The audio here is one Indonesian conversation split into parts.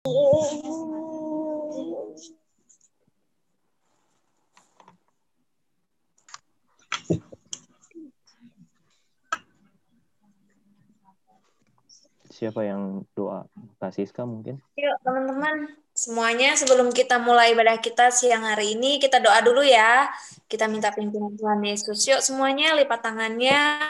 Siapa yang doa? Kak Siska mungkin? Yuk teman-teman, semuanya sebelum kita mulai ibadah kita siang hari ini, kita doa dulu ya. Kita minta pimpinan Tuhan Yesus. Yuk semuanya lipat tangannya,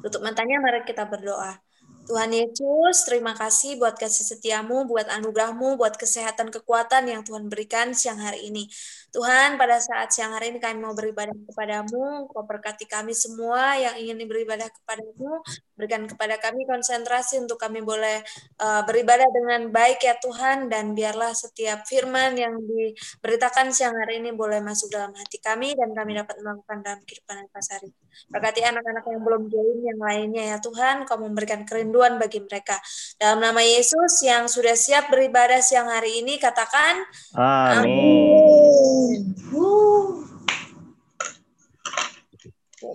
tutup matanya, mari kita berdoa. Tuhan Yesus, terima kasih buat kasih setiamu, buat anugerahmu, buat kesehatan, kekuatan yang Tuhan berikan siang hari ini. Tuhan, pada saat siang hari ini kami mau beribadah kepadamu, kau berkati kami semua yang ingin beribadah kepadamu, berikan kepada kami konsentrasi untuk kami boleh uh, beribadah dengan baik ya Tuhan, dan biarlah setiap firman yang diberitakan siang hari ini boleh masuk dalam hati kami, dan kami dapat melakukan dalam kehidupan hari. Berkati anak-anak yang belum join yang lainnya ya Tuhan, kau memberikan kerinduan kerinduan bagi mereka. Dalam nama Yesus yang sudah siap beribadah siang hari ini, katakan Amin.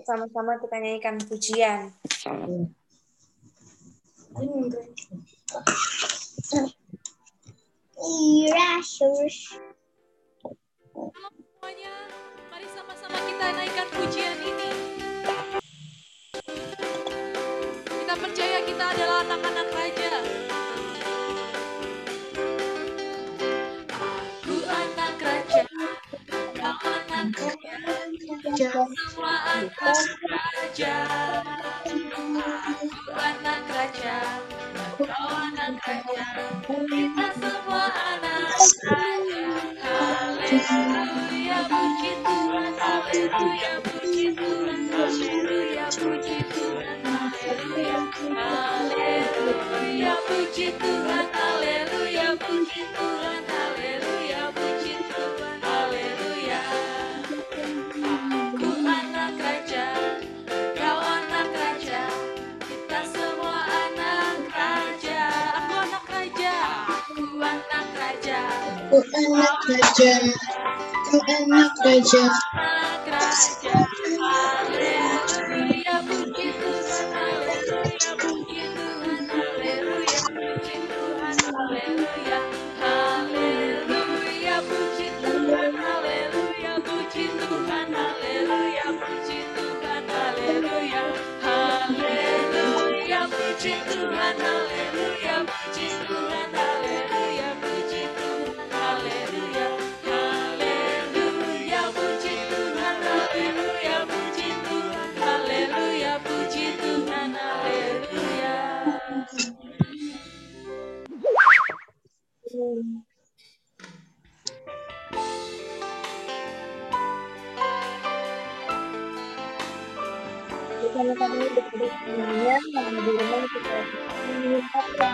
Sama-sama kita nyanyikan pujian. Semuanya, mari sama-sama kita naikkan pujian ini. Kita percaya kita adalah anak-anak raja. Aku anak raja, kau anak raja, semua anak raja. Aku anak raja, kau anak raja, kita semua anak raja. Haleluya, puji Tuhan, haleluya, Haleluya. Aku anak raja, kau anak raja, kita semua anak raja. Aku anak raja, anak raja. Aku anak raja, kau anak raja. Tuhan, haleluya, puji Tuhan, haleluya, yang di rumah kita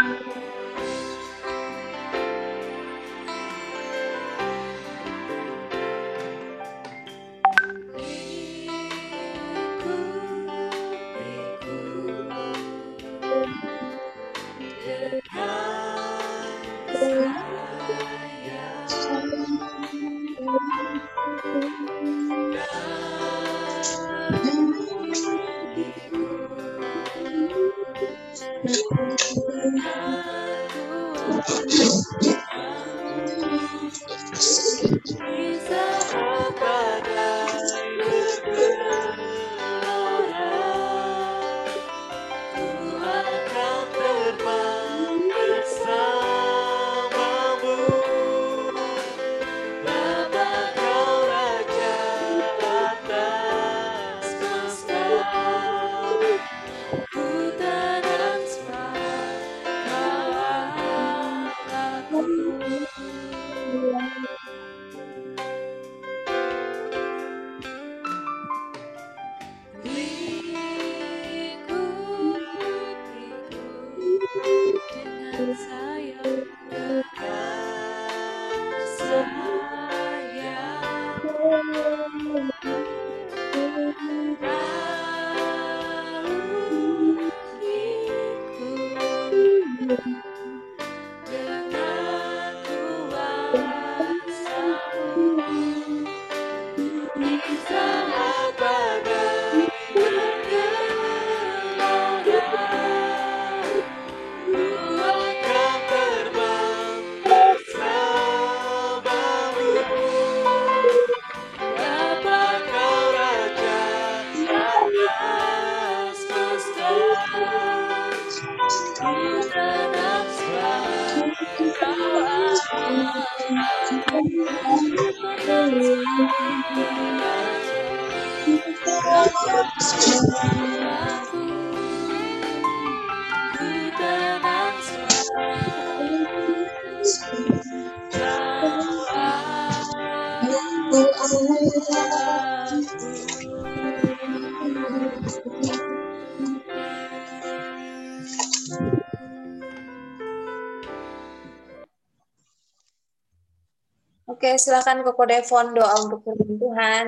Oke, silakan Koko Devon doa untuk firman Tuhan.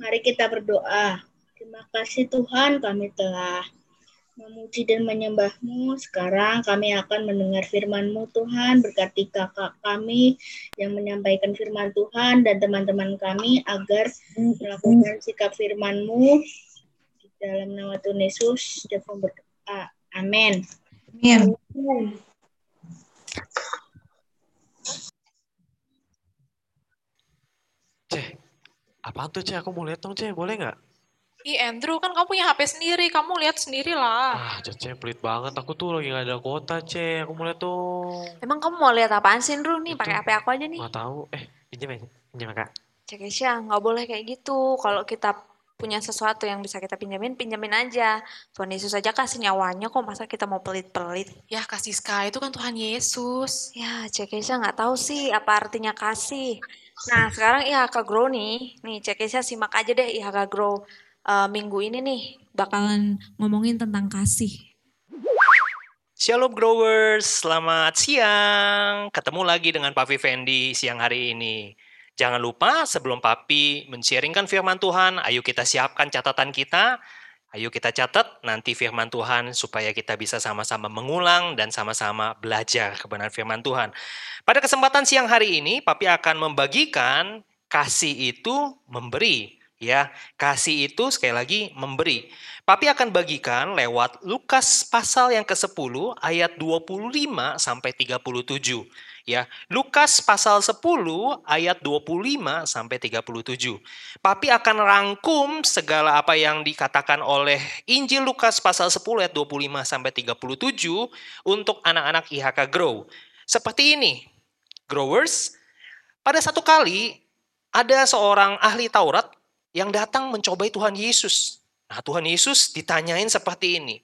Mari kita berdoa. Terima kasih Tuhan kami telah memuji dan menyembah-Mu. Sekarang kami akan mendengar firman-Mu Tuhan. Berkati kakak kami yang menyampaikan firman Tuhan dan teman-teman kami agar melakukan sikap firman-Mu. Di dalam nama Tuhan Yesus, Devon berdoa. Amin. Amin. Apaan tuh Ceh? Aku mau lihat dong Ceh, boleh nggak? Ih Andrew kan kamu punya HP sendiri, kamu lihat sendiri lah. Ah, Ceh, pelit banget. Aku tuh lagi nggak ada kuota Ceh. Aku mau lihat dong. Emang kamu mau lihat apaan sih, Ndru? Nih, pakai HP aku aja nih. Nggak tahu. Eh, pinjam ya, pinjam kak. Cek Kesha, nggak boleh kayak gitu. Kalau kita punya sesuatu yang bisa kita pinjamin, pinjamin aja. Tuhan Yesus aja kasih nyawanya kok, masa kita mau pelit-pelit. Ya kasih Sky itu kan Tuhan Yesus. Ya, Cek Kesha nggak tahu sih apa artinya kasih. Nah, sekarang IHK Grow nih. Nih, Cek Kesha simak aja deh IHK Grow eh, minggu ini nih. Bakalan ngomongin tentang kasih. Shalom growers, selamat siang. Ketemu lagi dengan Papi Fendi siang hari ini. Jangan lupa sebelum Papi men-sharingkan firman Tuhan, ayo kita siapkan catatan kita. Ayo kita catat nanti firman Tuhan supaya kita bisa sama-sama mengulang dan sama-sama belajar kebenaran firman Tuhan. Pada kesempatan siang hari ini, Papi akan membagikan kasih itu memberi. Ya, kasih itu sekali lagi memberi. Papi akan bagikan lewat Lukas pasal yang ke-10 ayat 25 sampai 37 ya. Lukas pasal 10 ayat 25 sampai 37. Papi akan rangkum segala apa yang dikatakan oleh Injil Lukas pasal 10 ayat 25 sampai 37 untuk anak-anak IHK Grow. Seperti ini. Growers, pada satu kali ada seorang ahli Taurat yang datang mencobai Tuhan Yesus. Nah, Tuhan Yesus ditanyain seperti ini.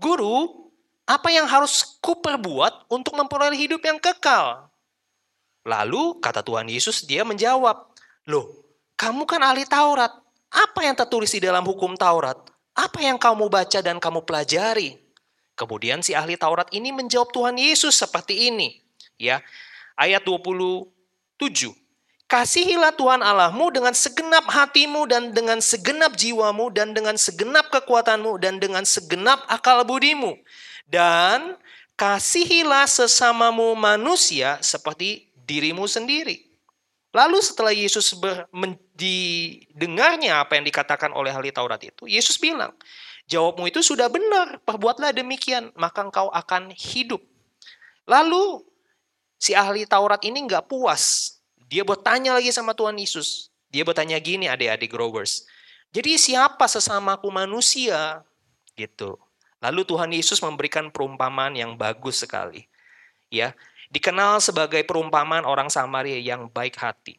Guru, apa yang harus kuperbuat untuk memperoleh hidup yang kekal? Lalu kata Tuhan Yesus dia menjawab, Loh, kamu kan ahli Taurat. Apa yang tertulis di dalam hukum Taurat? Apa yang kamu baca dan kamu pelajari? Kemudian si ahli Taurat ini menjawab Tuhan Yesus seperti ini. Ya, ayat 27. Kasihilah Tuhan Allahmu dengan segenap hatimu dan dengan segenap jiwamu dan dengan segenap kekuatanmu dan dengan segenap akal budimu. Dan kasihilah sesamamu manusia seperti dirimu sendiri. Lalu setelah Yesus ber, men, didengarnya apa yang dikatakan oleh ahli Taurat itu, Yesus bilang, jawabmu itu sudah benar, perbuatlah demikian, maka engkau akan hidup. Lalu si ahli Taurat ini nggak puas, dia bertanya lagi sama Tuhan Yesus. Dia bertanya gini adik-adik growers. Jadi siapa sesamaku manusia? Gitu. Lalu Tuhan Yesus memberikan perumpamaan yang bagus sekali. Ya, dikenal sebagai perumpamaan orang Samaria yang baik hati.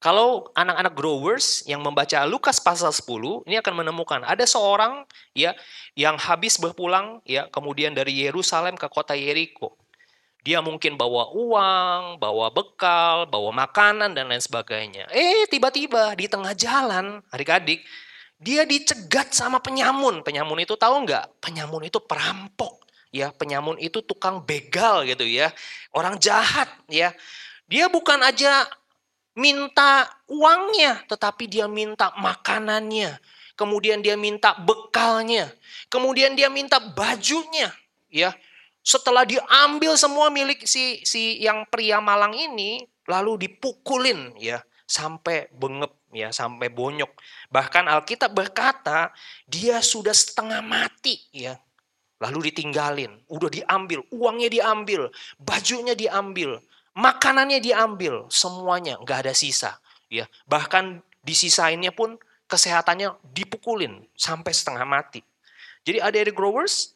Kalau anak-anak growers yang membaca Lukas pasal 10, ini akan menemukan ada seorang ya yang habis berpulang ya kemudian dari Yerusalem ke kota Yeriko. Dia mungkin bawa uang, bawa bekal, bawa makanan dan lain sebagainya. Eh tiba-tiba di tengah jalan, adik-adik, dia dicegat sama penyamun. Penyamun itu tahu nggak? Penyamun itu perampok. Ya, penyamun itu tukang begal gitu ya. Orang jahat ya. Dia bukan aja minta uangnya, tetapi dia minta makanannya. Kemudian dia minta bekalnya. Kemudian dia minta bajunya, ya. Setelah diambil semua milik si si yang pria malang ini, lalu dipukulin ya sampai bengep ya, sampai bonyok. Bahkan Alkitab berkata dia sudah setengah mati ya. Lalu ditinggalin, udah diambil, uangnya diambil, bajunya diambil, makanannya diambil, semuanya nggak ada sisa. Ya, bahkan disisainnya pun kesehatannya dipukulin sampai setengah mati. Jadi adik-adik growers,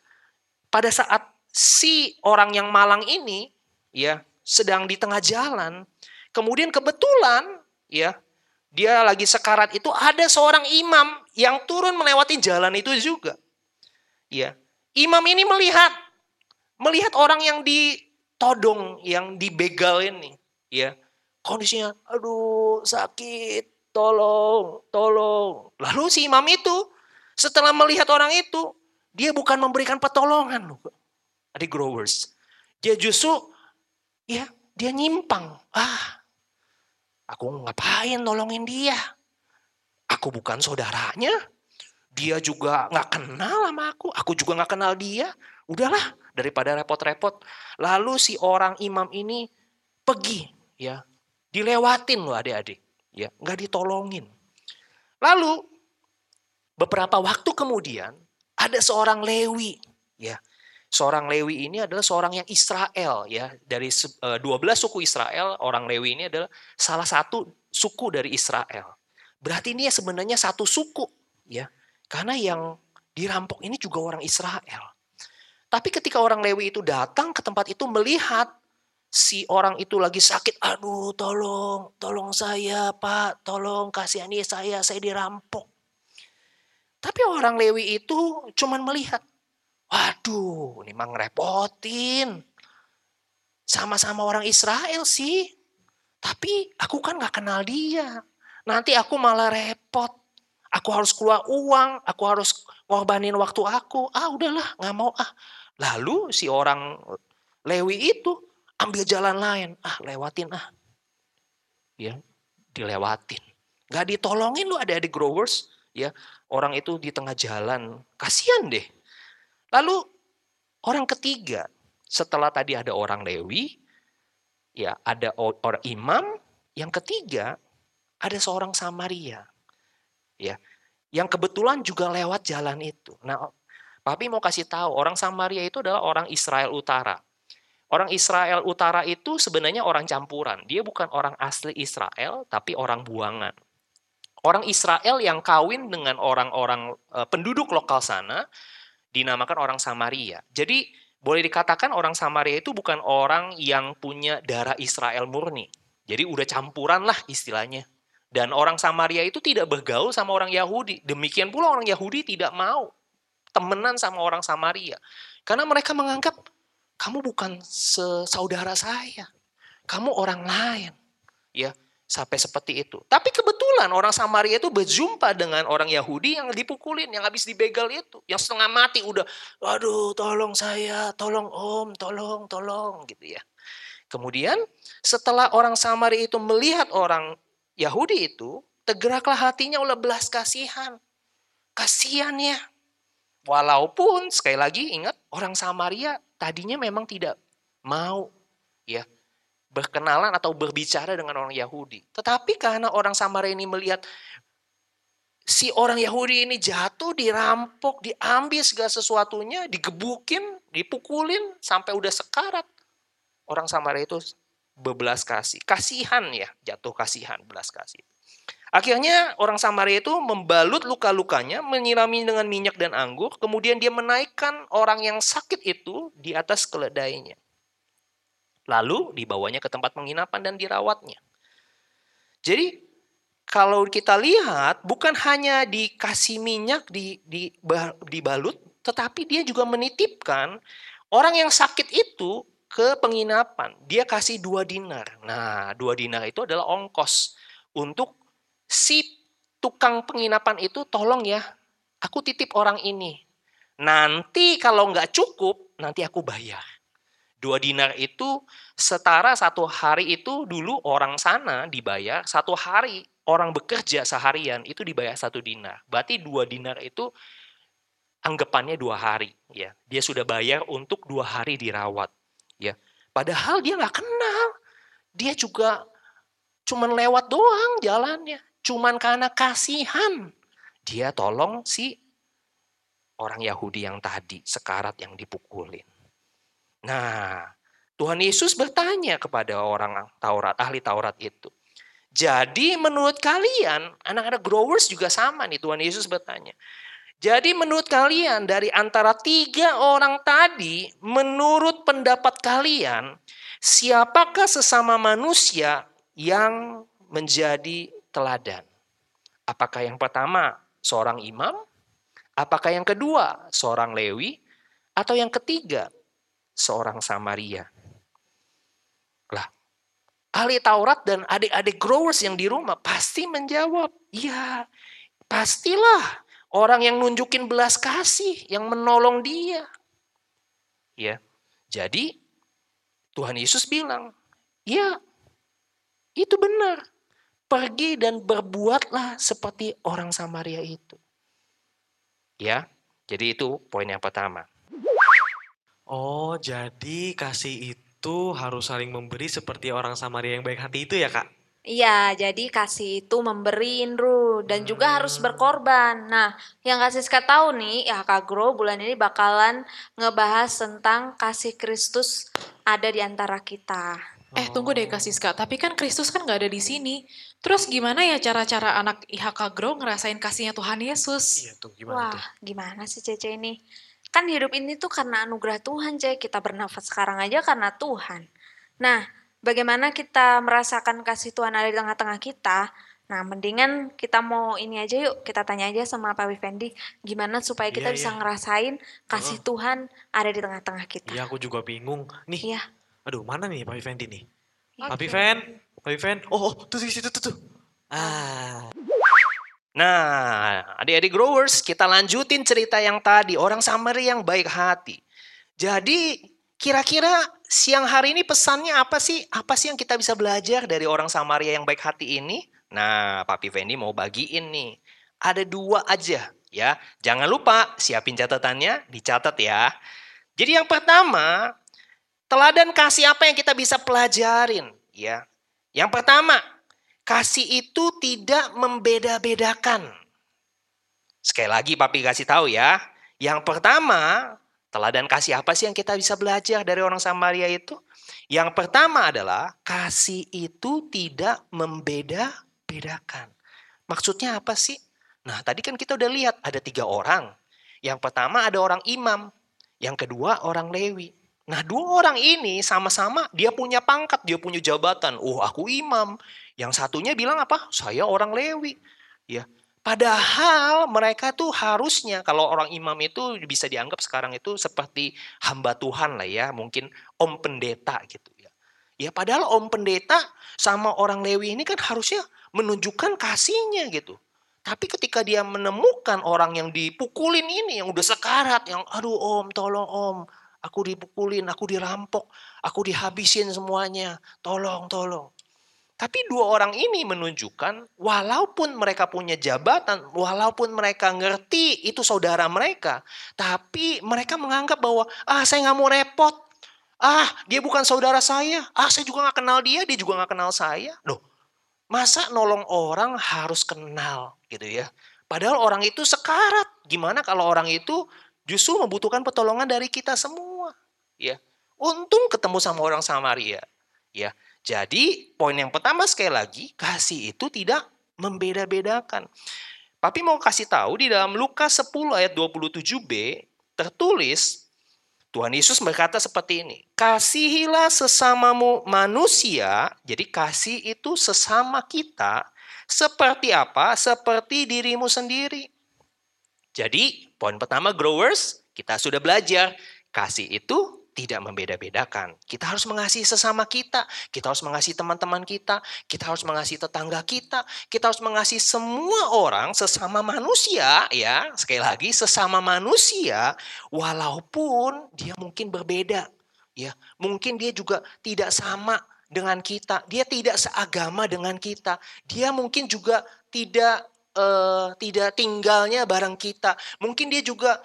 pada saat si orang yang malang ini ya sedang di tengah jalan. Kemudian kebetulan ya dia lagi sekarat itu ada seorang imam yang turun melewati jalan itu juga. Ya. Imam ini melihat melihat orang yang ditodong, yang dibegal ini, ya. Kondisinya aduh sakit, tolong, tolong. Lalu si imam itu setelah melihat orang itu, dia bukan memberikan pertolongan loh. Adik growers. Dia justru ya dia nyimpang. Ah, aku ngapain nolongin dia? Aku bukan saudaranya. Dia juga nggak kenal sama aku. Aku juga nggak kenal dia. Udahlah, daripada repot-repot. Lalu si orang imam ini pergi, ya, dilewatin loh adik-adik, ya, nggak ditolongin. Lalu beberapa waktu kemudian ada seorang Lewi, ya, seorang Lewi ini adalah seorang yang Israel ya dari se- eh, 12 suku Israel orang Lewi ini adalah salah satu suku dari Israel. Berarti ini ya sebenarnya satu suku ya. Karena yang dirampok ini juga orang Israel. Tapi ketika orang Lewi itu datang ke tempat itu melihat si orang itu lagi sakit, aduh tolong, tolong saya Pak, tolong kasihani saya, saya dirampok. Tapi orang Lewi itu cuman melihat, Waduh, ini mah ngerepotin. Sama-sama orang Israel sih. Tapi aku kan gak kenal dia. Nanti aku malah repot. Aku harus keluar uang, aku harus ngorbanin waktu aku. Ah udahlah, gak mau ah. Lalu si orang Lewi itu ambil jalan lain. Ah lewatin ah. Ya, dilewatin. Gak ditolongin lu ada adik growers. Ya, orang itu di tengah jalan. Kasian deh. Lalu orang ketiga, setelah tadi ada orang Lewi, ya ada orang imam, yang ketiga ada seorang Samaria. Ya, yang kebetulan juga lewat jalan itu. Nah, Papi mau kasih tahu, orang Samaria itu adalah orang Israel Utara. Orang Israel Utara itu sebenarnya orang campuran. Dia bukan orang asli Israel, tapi orang buangan. Orang Israel yang kawin dengan orang-orang eh, penduduk lokal sana, dinamakan orang Samaria. Jadi boleh dikatakan orang Samaria itu bukan orang yang punya darah Israel murni. Jadi udah campuran lah istilahnya. Dan orang Samaria itu tidak bergaul sama orang Yahudi. Demikian pula orang Yahudi tidak mau temenan sama orang Samaria. Karena mereka menganggap kamu bukan saudara saya. Kamu orang lain. Ya, sampai seperti itu. Tapi kebetulan orang Samaria itu berjumpa dengan orang Yahudi yang dipukulin, yang habis dibegal itu, yang setengah mati udah, aduh tolong saya, tolong om, tolong, tolong gitu ya. Kemudian setelah orang Samaria itu melihat orang Yahudi itu, tergeraklah hatinya oleh belas kasihan. Kasihan ya. Walaupun sekali lagi ingat orang Samaria tadinya memang tidak mau ya berkenalan atau berbicara dengan orang Yahudi. Tetapi karena orang Samaria ini melihat si orang Yahudi ini jatuh, dirampok, diambil segala sesuatunya, digebukin, dipukulin sampai udah sekarat. Orang Samaria itu berbelas kasih. Kasihan ya, jatuh kasihan, belas kasih. Akhirnya orang Samaria itu membalut luka-lukanya, menyirami dengan minyak dan anggur, kemudian dia menaikkan orang yang sakit itu di atas keledainya. Lalu dibawanya ke tempat penginapan dan dirawatnya. Jadi kalau kita lihat bukan hanya dikasih minyak di, di, dibalut, tetapi dia juga menitipkan orang yang sakit itu ke penginapan. Dia kasih dua dinar. Nah dua dinar itu adalah ongkos untuk si tukang penginapan itu tolong ya, aku titip orang ini. Nanti kalau nggak cukup, nanti aku bayar. Dua dinar itu setara satu hari itu dulu orang sana dibayar satu hari orang bekerja seharian itu dibayar satu dinar. Berarti dua dinar itu anggapannya dua hari. Ya, dia sudah bayar untuk dua hari dirawat. Ya, padahal dia nggak kenal. Dia juga cuman lewat doang jalannya. Cuman karena kasihan dia tolong si orang Yahudi yang tadi sekarat yang dipukulin. Nah, Tuhan Yesus bertanya kepada orang Taurat, ahli Taurat itu. Jadi menurut kalian, anak-anak growers juga sama nih Tuhan Yesus bertanya. Jadi menurut kalian dari antara tiga orang tadi, menurut pendapat kalian, siapakah sesama manusia yang menjadi teladan? Apakah yang pertama seorang imam? Apakah yang kedua seorang Lewi? Atau yang ketiga seorang Samaria? Lah, ahli Taurat dan adik-adik growers yang di rumah pasti menjawab, iya pastilah orang yang nunjukin belas kasih, yang menolong dia. Ya, jadi Tuhan Yesus bilang, ya itu benar. Pergi dan berbuatlah seperti orang Samaria itu. Ya, jadi itu poin yang pertama. Oh, jadi kasih itu harus saling memberi seperti orang Samaria yang baik hati itu ya, Kak? Iya, jadi kasih itu memberi Indru dan juga harus berkorban. Nah, yang kasih Siska tahu nih, ya Kak Grow bulan ini bakalan ngebahas tentang kasih Kristus ada di antara kita. Eh tunggu deh Kak Siska, tapi kan Kristus kan nggak ada di sini. Terus gimana ya cara-cara anak IHK Grow ngerasain kasihnya Tuhan Yesus? Iya tuh, gimana Wah, tuh? gimana sih Cece ini? Kan hidup ini tuh karena anugerah Tuhan, Ce. Kita bernafas sekarang aja karena Tuhan. Nah, bagaimana kita merasakan kasih Tuhan ada di tengah-tengah kita? Nah, mendingan kita mau ini aja yuk, kita tanya aja sama Pak Wifendi, gimana supaya kita Iya, bisa iya. ngerasain kasih Tuhan ada di tengah-tengah kita. Iya, aku juga bingung. Nih, Iya. aduh mana nih Pak Vivendi nih? Pak Oke. Viven, Pak Viven. Oh, oh, tuh situ tuh tuh. Ah, Nah, adik-adik growers, kita lanjutin cerita yang tadi, orang Samaria yang baik hati. Jadi, kira-kira siang hari ini pesannya apa sih? Apa sih yang kita bisa belajar dari orang Samaria yang baik hati ini? Nah, Papi Fendi mau bagiin nih. Ada dua aja ya. Jangan lupa siapin catatannya, dicatat ya. Jadi yang pertama, teladan kasih apa yang kita bisa pelajarin ya. Yang pertama, kasih itu tidak membeda-bedakan. Sekali lagi papi kasih tahu ya. Yang pertama, teladan kasih apa sih yang kita bisa belajar dari orang Samaria itu? Yang pertama adalah kasih itu tidak membeda-bedakan. Maksudnya apa sih? Nah tadi kan kita udah lihat ada tiga orang. Yang pertama ada orang imam. Yang kedua orang Lewi. Nah dua orang ini sama-sama dia punya pangkat, dia punya jabatan. Oh aku imam. Yang satunya bilang apa? Saya orang Lewi. Ya. Padahal mereka tuh harusnya kalau orang imam itu bisa dianggap sekarang itu seperti hamba Tuhan lah ya, mungkin om pendeta gitu ya. Ya padahal om pendeta sama orang Lewi ini kan harusnya menunjukkan kasihnya gitu. Tapi ketika dia menemukan orang yang dipukulin ini yang udah sekarat, yang aduh om tolong om, aku dipukulin, aku dirampok, aku dihabisin semuanya, tolong tolong. Tapi dua orang ini menunjukkan walaupun mereka punya jabatan, walaupun mereka ngerti itu saudara mereka, tapi mereka menganggap bahwa ah saya nggak mau repot, ah dia bukan saudara saya, ah saya juga nggak kenal dia, dia juga nggak kenal saya. Loh, masa nolong orang harus kenal gitu ya? Padahal orang itu sekarat. Gimana kalau orang itu justru membutuhkan pertolongan dari kita semua, ya? Untung ketemu sama orang Samaria, ya. Jadi poin yang pertama sekali lagi, kasih itu tidak membeda-bedakan. Papi mau kasih tahu di dalam Lukas 10 ayat 27b tertulis Tuhan Yesus berkata seperti ini, kasihilah sesamamu manusia, jadi kasih itu sesama kita, seperti apa? Seperti dirimu sendiri. Jadi poin pertama growers, kita sudah belajar, kasih itu tidak membeda-bedakan. Kita harus mengasihi sesama kita, kita harus mengasihi teman-teman kita, kita harus mengasihi tetangga kita, kita harus mengasihi semua orang sesama manusia ya. Sekali lagi sesama manusia walaupun dia mungkin berbeda ya. Mungkin dia juga tidak sama dengan kita, dia tidak seagama dengan kita. Dia mungkin juga tidak eh, tidak tinggalnya bareng kita. Mungkin dia juga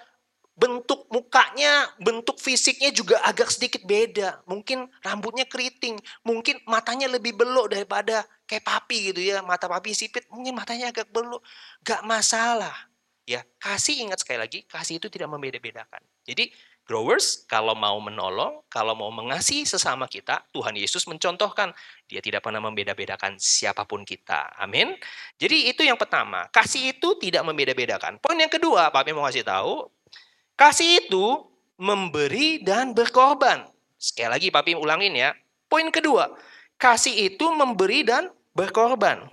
bentuk mukanya, bentuk fisiknya juga agak sedikit beda. Mungkin rambutnya keriting, mungkin matanya lebih belok daripada kayak papi gitu ya. Mata papi sipit, mungkin matanya agak belok. Gak masalah. Ya, kasih ingat sekali lagi, kasih itu tidak membeda-bedakan. Jadi growers, kalau mau menolong, kalau mau mengasihi sesama kita, Tuhan Yesus mencontohkan. Dia tidak pernah membeda-bedakan siapa pun kita. Amin. Jadi itu yang pertama. Kasih itu tidak membeda-bedakan. Poin yang kedua, Papi mau kasih tahu. Kasih itu memberi dan berkorban. Sekali lagi Papi ulangin ya. Poin kedua, kasih itu memberi dan berkorban.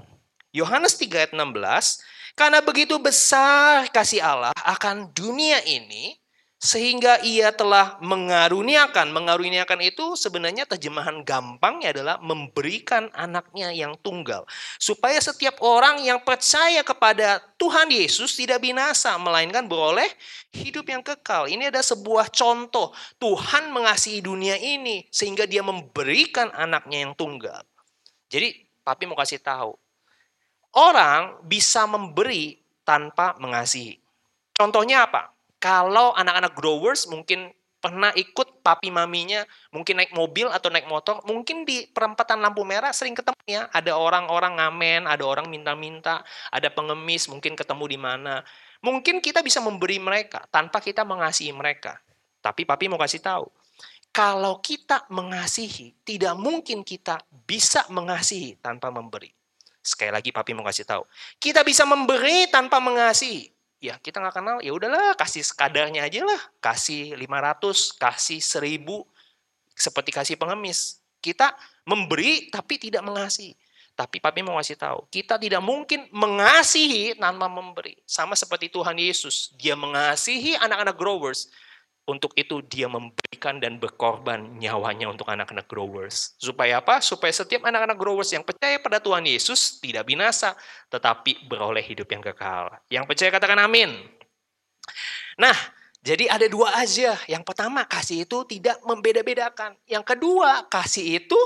Yohanes 3 ayat 16, karena begitu besar kasih Allah akan dunia ini, sehingga ia telah mengaruniakan. Mengaruniakan itu sebenarnya terjemahan gampangnya adalah memberikan anaknya yang tunggal. Supaya setiap orang yang percaya kepada Tuhan Yesus tidak binasa, melainkan beroleh hidup yang kekal. Ini ada sebuah contoh. Tuhan mengasihi dunia ini sehingga dia memberikan anaknya yang tunggal. Jadi papi mau kasih tahu. Orang bisa memberi tanpa mengasihi. Contohnya apa? Kalau anak-anak growers mungkin pernah ikut papi maminya, mungkin naik mobil atau naik motor, mungkin di perempatan lampu merah sering ketemu ya, ada orang-orang ngamen, ada orang minta-minta, ada pengemis, mungkin ketemu di mana. Mungkin kita bisa memberi mereka tanpa kita mengasihi mereka. Tapi papi mau kasih tahu, kalau kita mengasihi, tidak mungkin kita bisa mengasihi tanpa memberi. Sekali lagi papi mau kasih tahu, kita bisa memberi tanpa mengasihi ya kita nggak kenal ya udahlah kasih sekadarnya aja lah. Kasih 500 kasih 1000 seperti kasih pengemis. Kita memberi tapi tidak mengasihi. Tapi papi mau kasih tahu kita tidak mungkin mengasihi tanpa memberi. Sama seperti Tuhan Yesus dia mengasihi anak-anak growers untuk itu dia memberikan dan berkorban nyawanya untuk anak-anak growers. Supaya apa? Supaya setiap anak-anak growers yang percaya pada Tuhan Yesus tidak binasa, tetapi beroleh hidup yang kekal. Yang percaya katakan amin. Nah, jadi ada dua aja. Yang pertama, kasih itu tidak membeda-bedakan. Yang kedua, kasih itu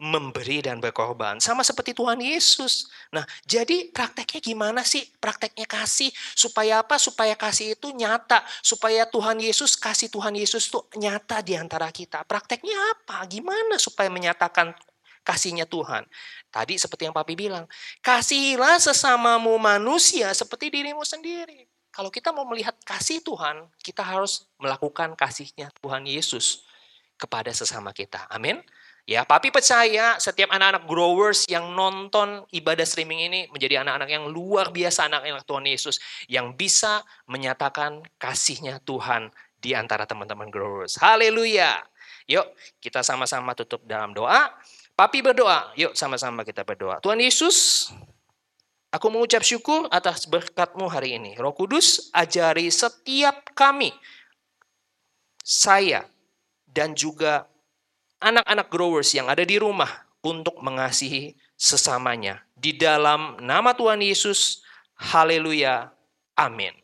memberi dan berkorban. Sama seperti Tuhan Yesus. Nah, jadi prakteknya gimana sih? Prakteknya kasih. Supaya apa? Supaya kasih itu nyata. Supaya Tuhan Yesus, kasih Tuhan Yesus itu nyata di antara kita. Prakteknya apa? Gimana supaya menyatakan kasihnya Tuhan? Tadi seperti yang Papi bilang. Kasihilah sesamamu manusia seperti dirimu sendiri. Kalau kita mau melihat kasih Tuhan, kita harus melakukan kasihnya Tuhan Yesus kepada sesama kita. Amin. Ya, papi percaya setiap anak-anak growers yang nonton ibadah streaming ini menjadi anak-anak yang luar biasa anak-anak Tuhan Yesus yang bisa menyatakan kasihnya Tuhan di antara teman-teman growers. Haleluya. Yuk, kita sama-sama tutup dalam doa. Papi berdoa. Yuk, sama-sama kita berdoa. Tuhan Yesus, aku mengucap syukur atas berkatmu hari ini. Roh Kudus, ajari setiap kami, saya, dan juga anak-anak growers yang ada di rumah untuk mengasihi sesamanya. Di dalam nama Tuhan Yesus, haleluya, amin.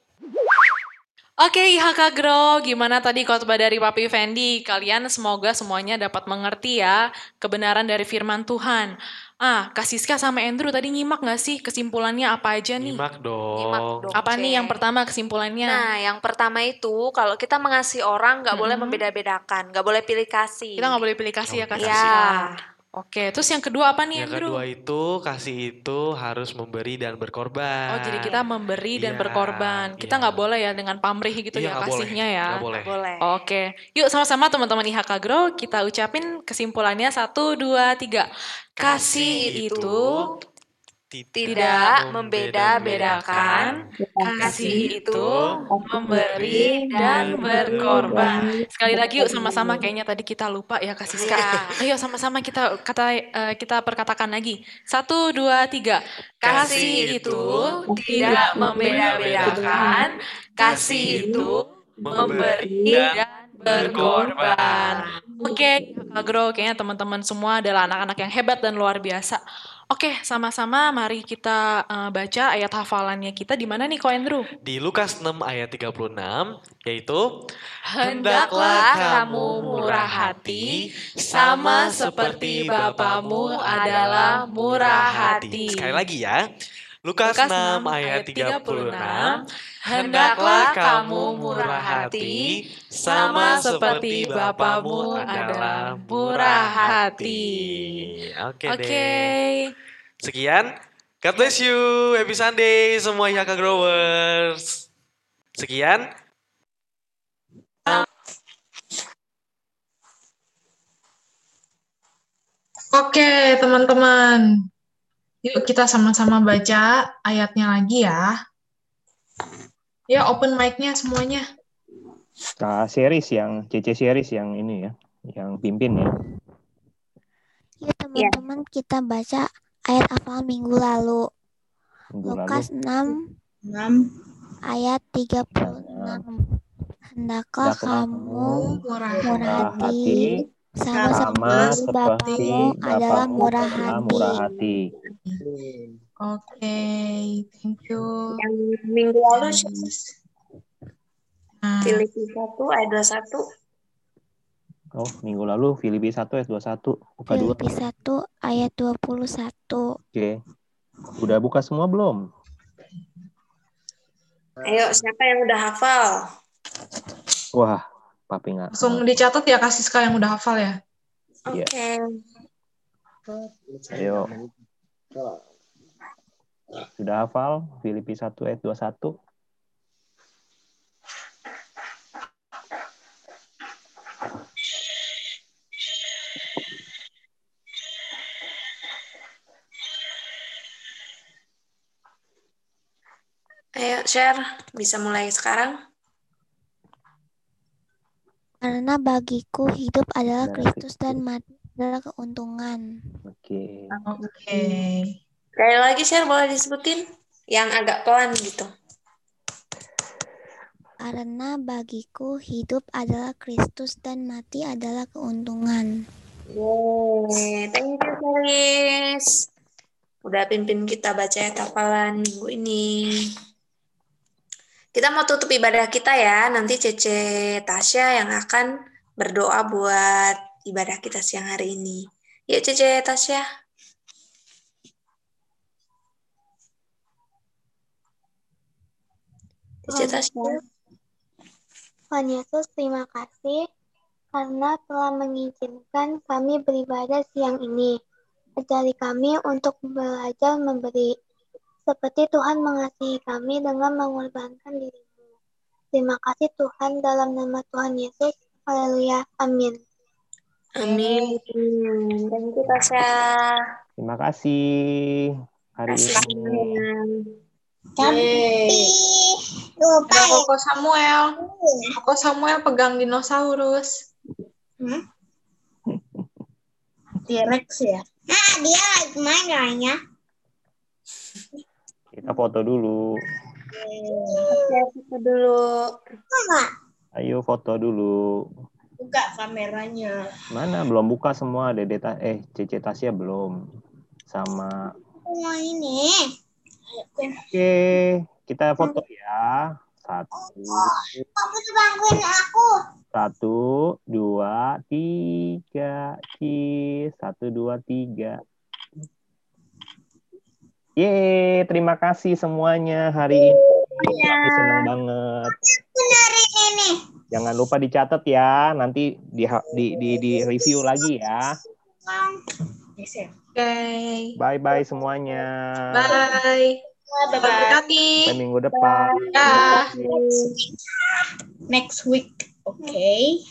Oke IHK Grow, gimana tadi khotbah dari Papi Fendi? Kalian semoga semuanya dapat mengerti ya kebenaran dari firman Tuhan. Ah, Kak Siska sama Andrew tadi nyimak gak sih kesimpulannya apa aja nih? Nyimak dong. Nyimak dong. Apa Oke. nih yang pertama kesimpulannya? Nah, yang pertama itu kalau kita mengasihi orang nggak boleh Mm-mm. membeda-bedakan, nggak boleh pilih kasih. Kita nggak boleh pilih kasih ya Kak Nggak Iya. Siska. Oke, terus yang kedua apa nih Yang Andrew? kedua itu kasih itu harus memberi dan berkorban. Oh jadi kita memberi dan Iya, berkorban. Kita iya. nggak boleh ya dengan pamrih gitu ya Iya, nggak boleh, kasihnya ya. nggak boleh. Boleh. Oke, yuk sama-sama teman-teman IHK Grow kita ucapin kesimpulannya satu dua tiga. Kasih itu tidak membeda-bedakan, kasih itu memberi dan berkorban. Sekali lagi yuk sama-sama kayaknya tadi kita lupa ya kasih. Iya. Ayo sama-sama kita kata eh, kita perkatakan lagi. Satu dua tiga. Kasih itu tidak membeda-bedakan. Kasih itu memberi dan berkorban. Oke, Kakak Grow, kayaknya teman-teman semua adalah anak-anak yang hebat dan luar biasa. Oke, sama-sama mari kita eh, baca ayat hafalannya kita di mana nih Ko Andrew? Di Lukas 6 ayat 36 yaitu Hendaklah kamu murah hati, sama seperti Bapamu adalah murah hati. Sekali lagi ya. Lukas 6 ayat 36, Hendaklah kamu murah hati, sama seperti Bapamu adalah murah hati. Oke okay okay. deh. Sekian, God bless you, happy Sunday semua Yaka Growers. Sekian. Oke okay, teman-teman. Yuk kita sama-sama baca ayatnya lagi ya. Ya, open mic-nya semuanya. Kak series yang CC series yang ini ya, yang pimpin ya. Yuk teman-teman kita baca ayat hafal minggu lalu. Minggu lalu. Lukas 6 6 ayat 36. Hendaklah kamu Murah. murah hati hati sama sama seperti adalah Bapakmu murah adalah hati. murah hati. Oke, thank you. Yang minggu lalu Nah, Filipi 1 ayat 21. Oh, minggu lalu Filipi 1 ayat 21, buka dua. Filipi 1 ayat 21. Oke. Udah buka semua belum? Ayo, siapa yang udah hafal? Wah, papi nggak. langsung dicatat ya kasih sekali yang udah hafal ya. Oke. Iya. Ayo. Sudah hafal Filipi 1 ayat 21? Ayo, share. Bisa mulai sekarang. Karena bagiku hidup adalah Kristus dan mati adalah keuntungan. Oke. Oke. Sekali lagi share boleh disebutin yang agak pelan gitu. Karena bagiku hidup adalah Kristus dan mati adalah keuntungan. Yeay, thank you Felis. Udah pimpin kita baca ayat hafalan minggu ini. Kita mau tutup ibadah kita ya. Nanti Cece Tasya yang akan berdoa buat ibadah kita siang hari ini. Yuk Cece Tasya. Cece Tasya. Tuhan Yesus, terima kasih karena telah mengizinkan kami beribadah siang ini. Ajari kami untuk belajar memberi, seperti Tuhan mengasihi kami dengan mengorbankan dirimu. Terima kasih Tuhan dalam nama Tuhan Yesus. Haleluya. Amin. Amin. Thank you Tasya. Terima kasih hari Kasih ini. semuanya. Ada Koko Samuel. Koko Samuel pegang dinosaurus. T-Rex ya. Nah, dia lagi main kayaknya. Kita foto dulu. Oke, kita dulu. Ayo foto dulu. Buka kameranya. Mana belum buka semua Dede Ta- eh Cece Tasya belum. Sama Semua ini. Oke, kita foto ya. Satu, Kamu tuh banguin aku. satu, dua, tiga, cheese. Satu, dua, tiga. Yeay, terima kasih semuanya hari ini. Kami senang banget. Ini. Jangan lupa dicatat ya. Nanti di di di, di review lagi ya. Ya. Oke. Bye bye semuanya. Bye. Bye-bye. Berkati. Sampai minggu depan. Dah. Next week. Oke.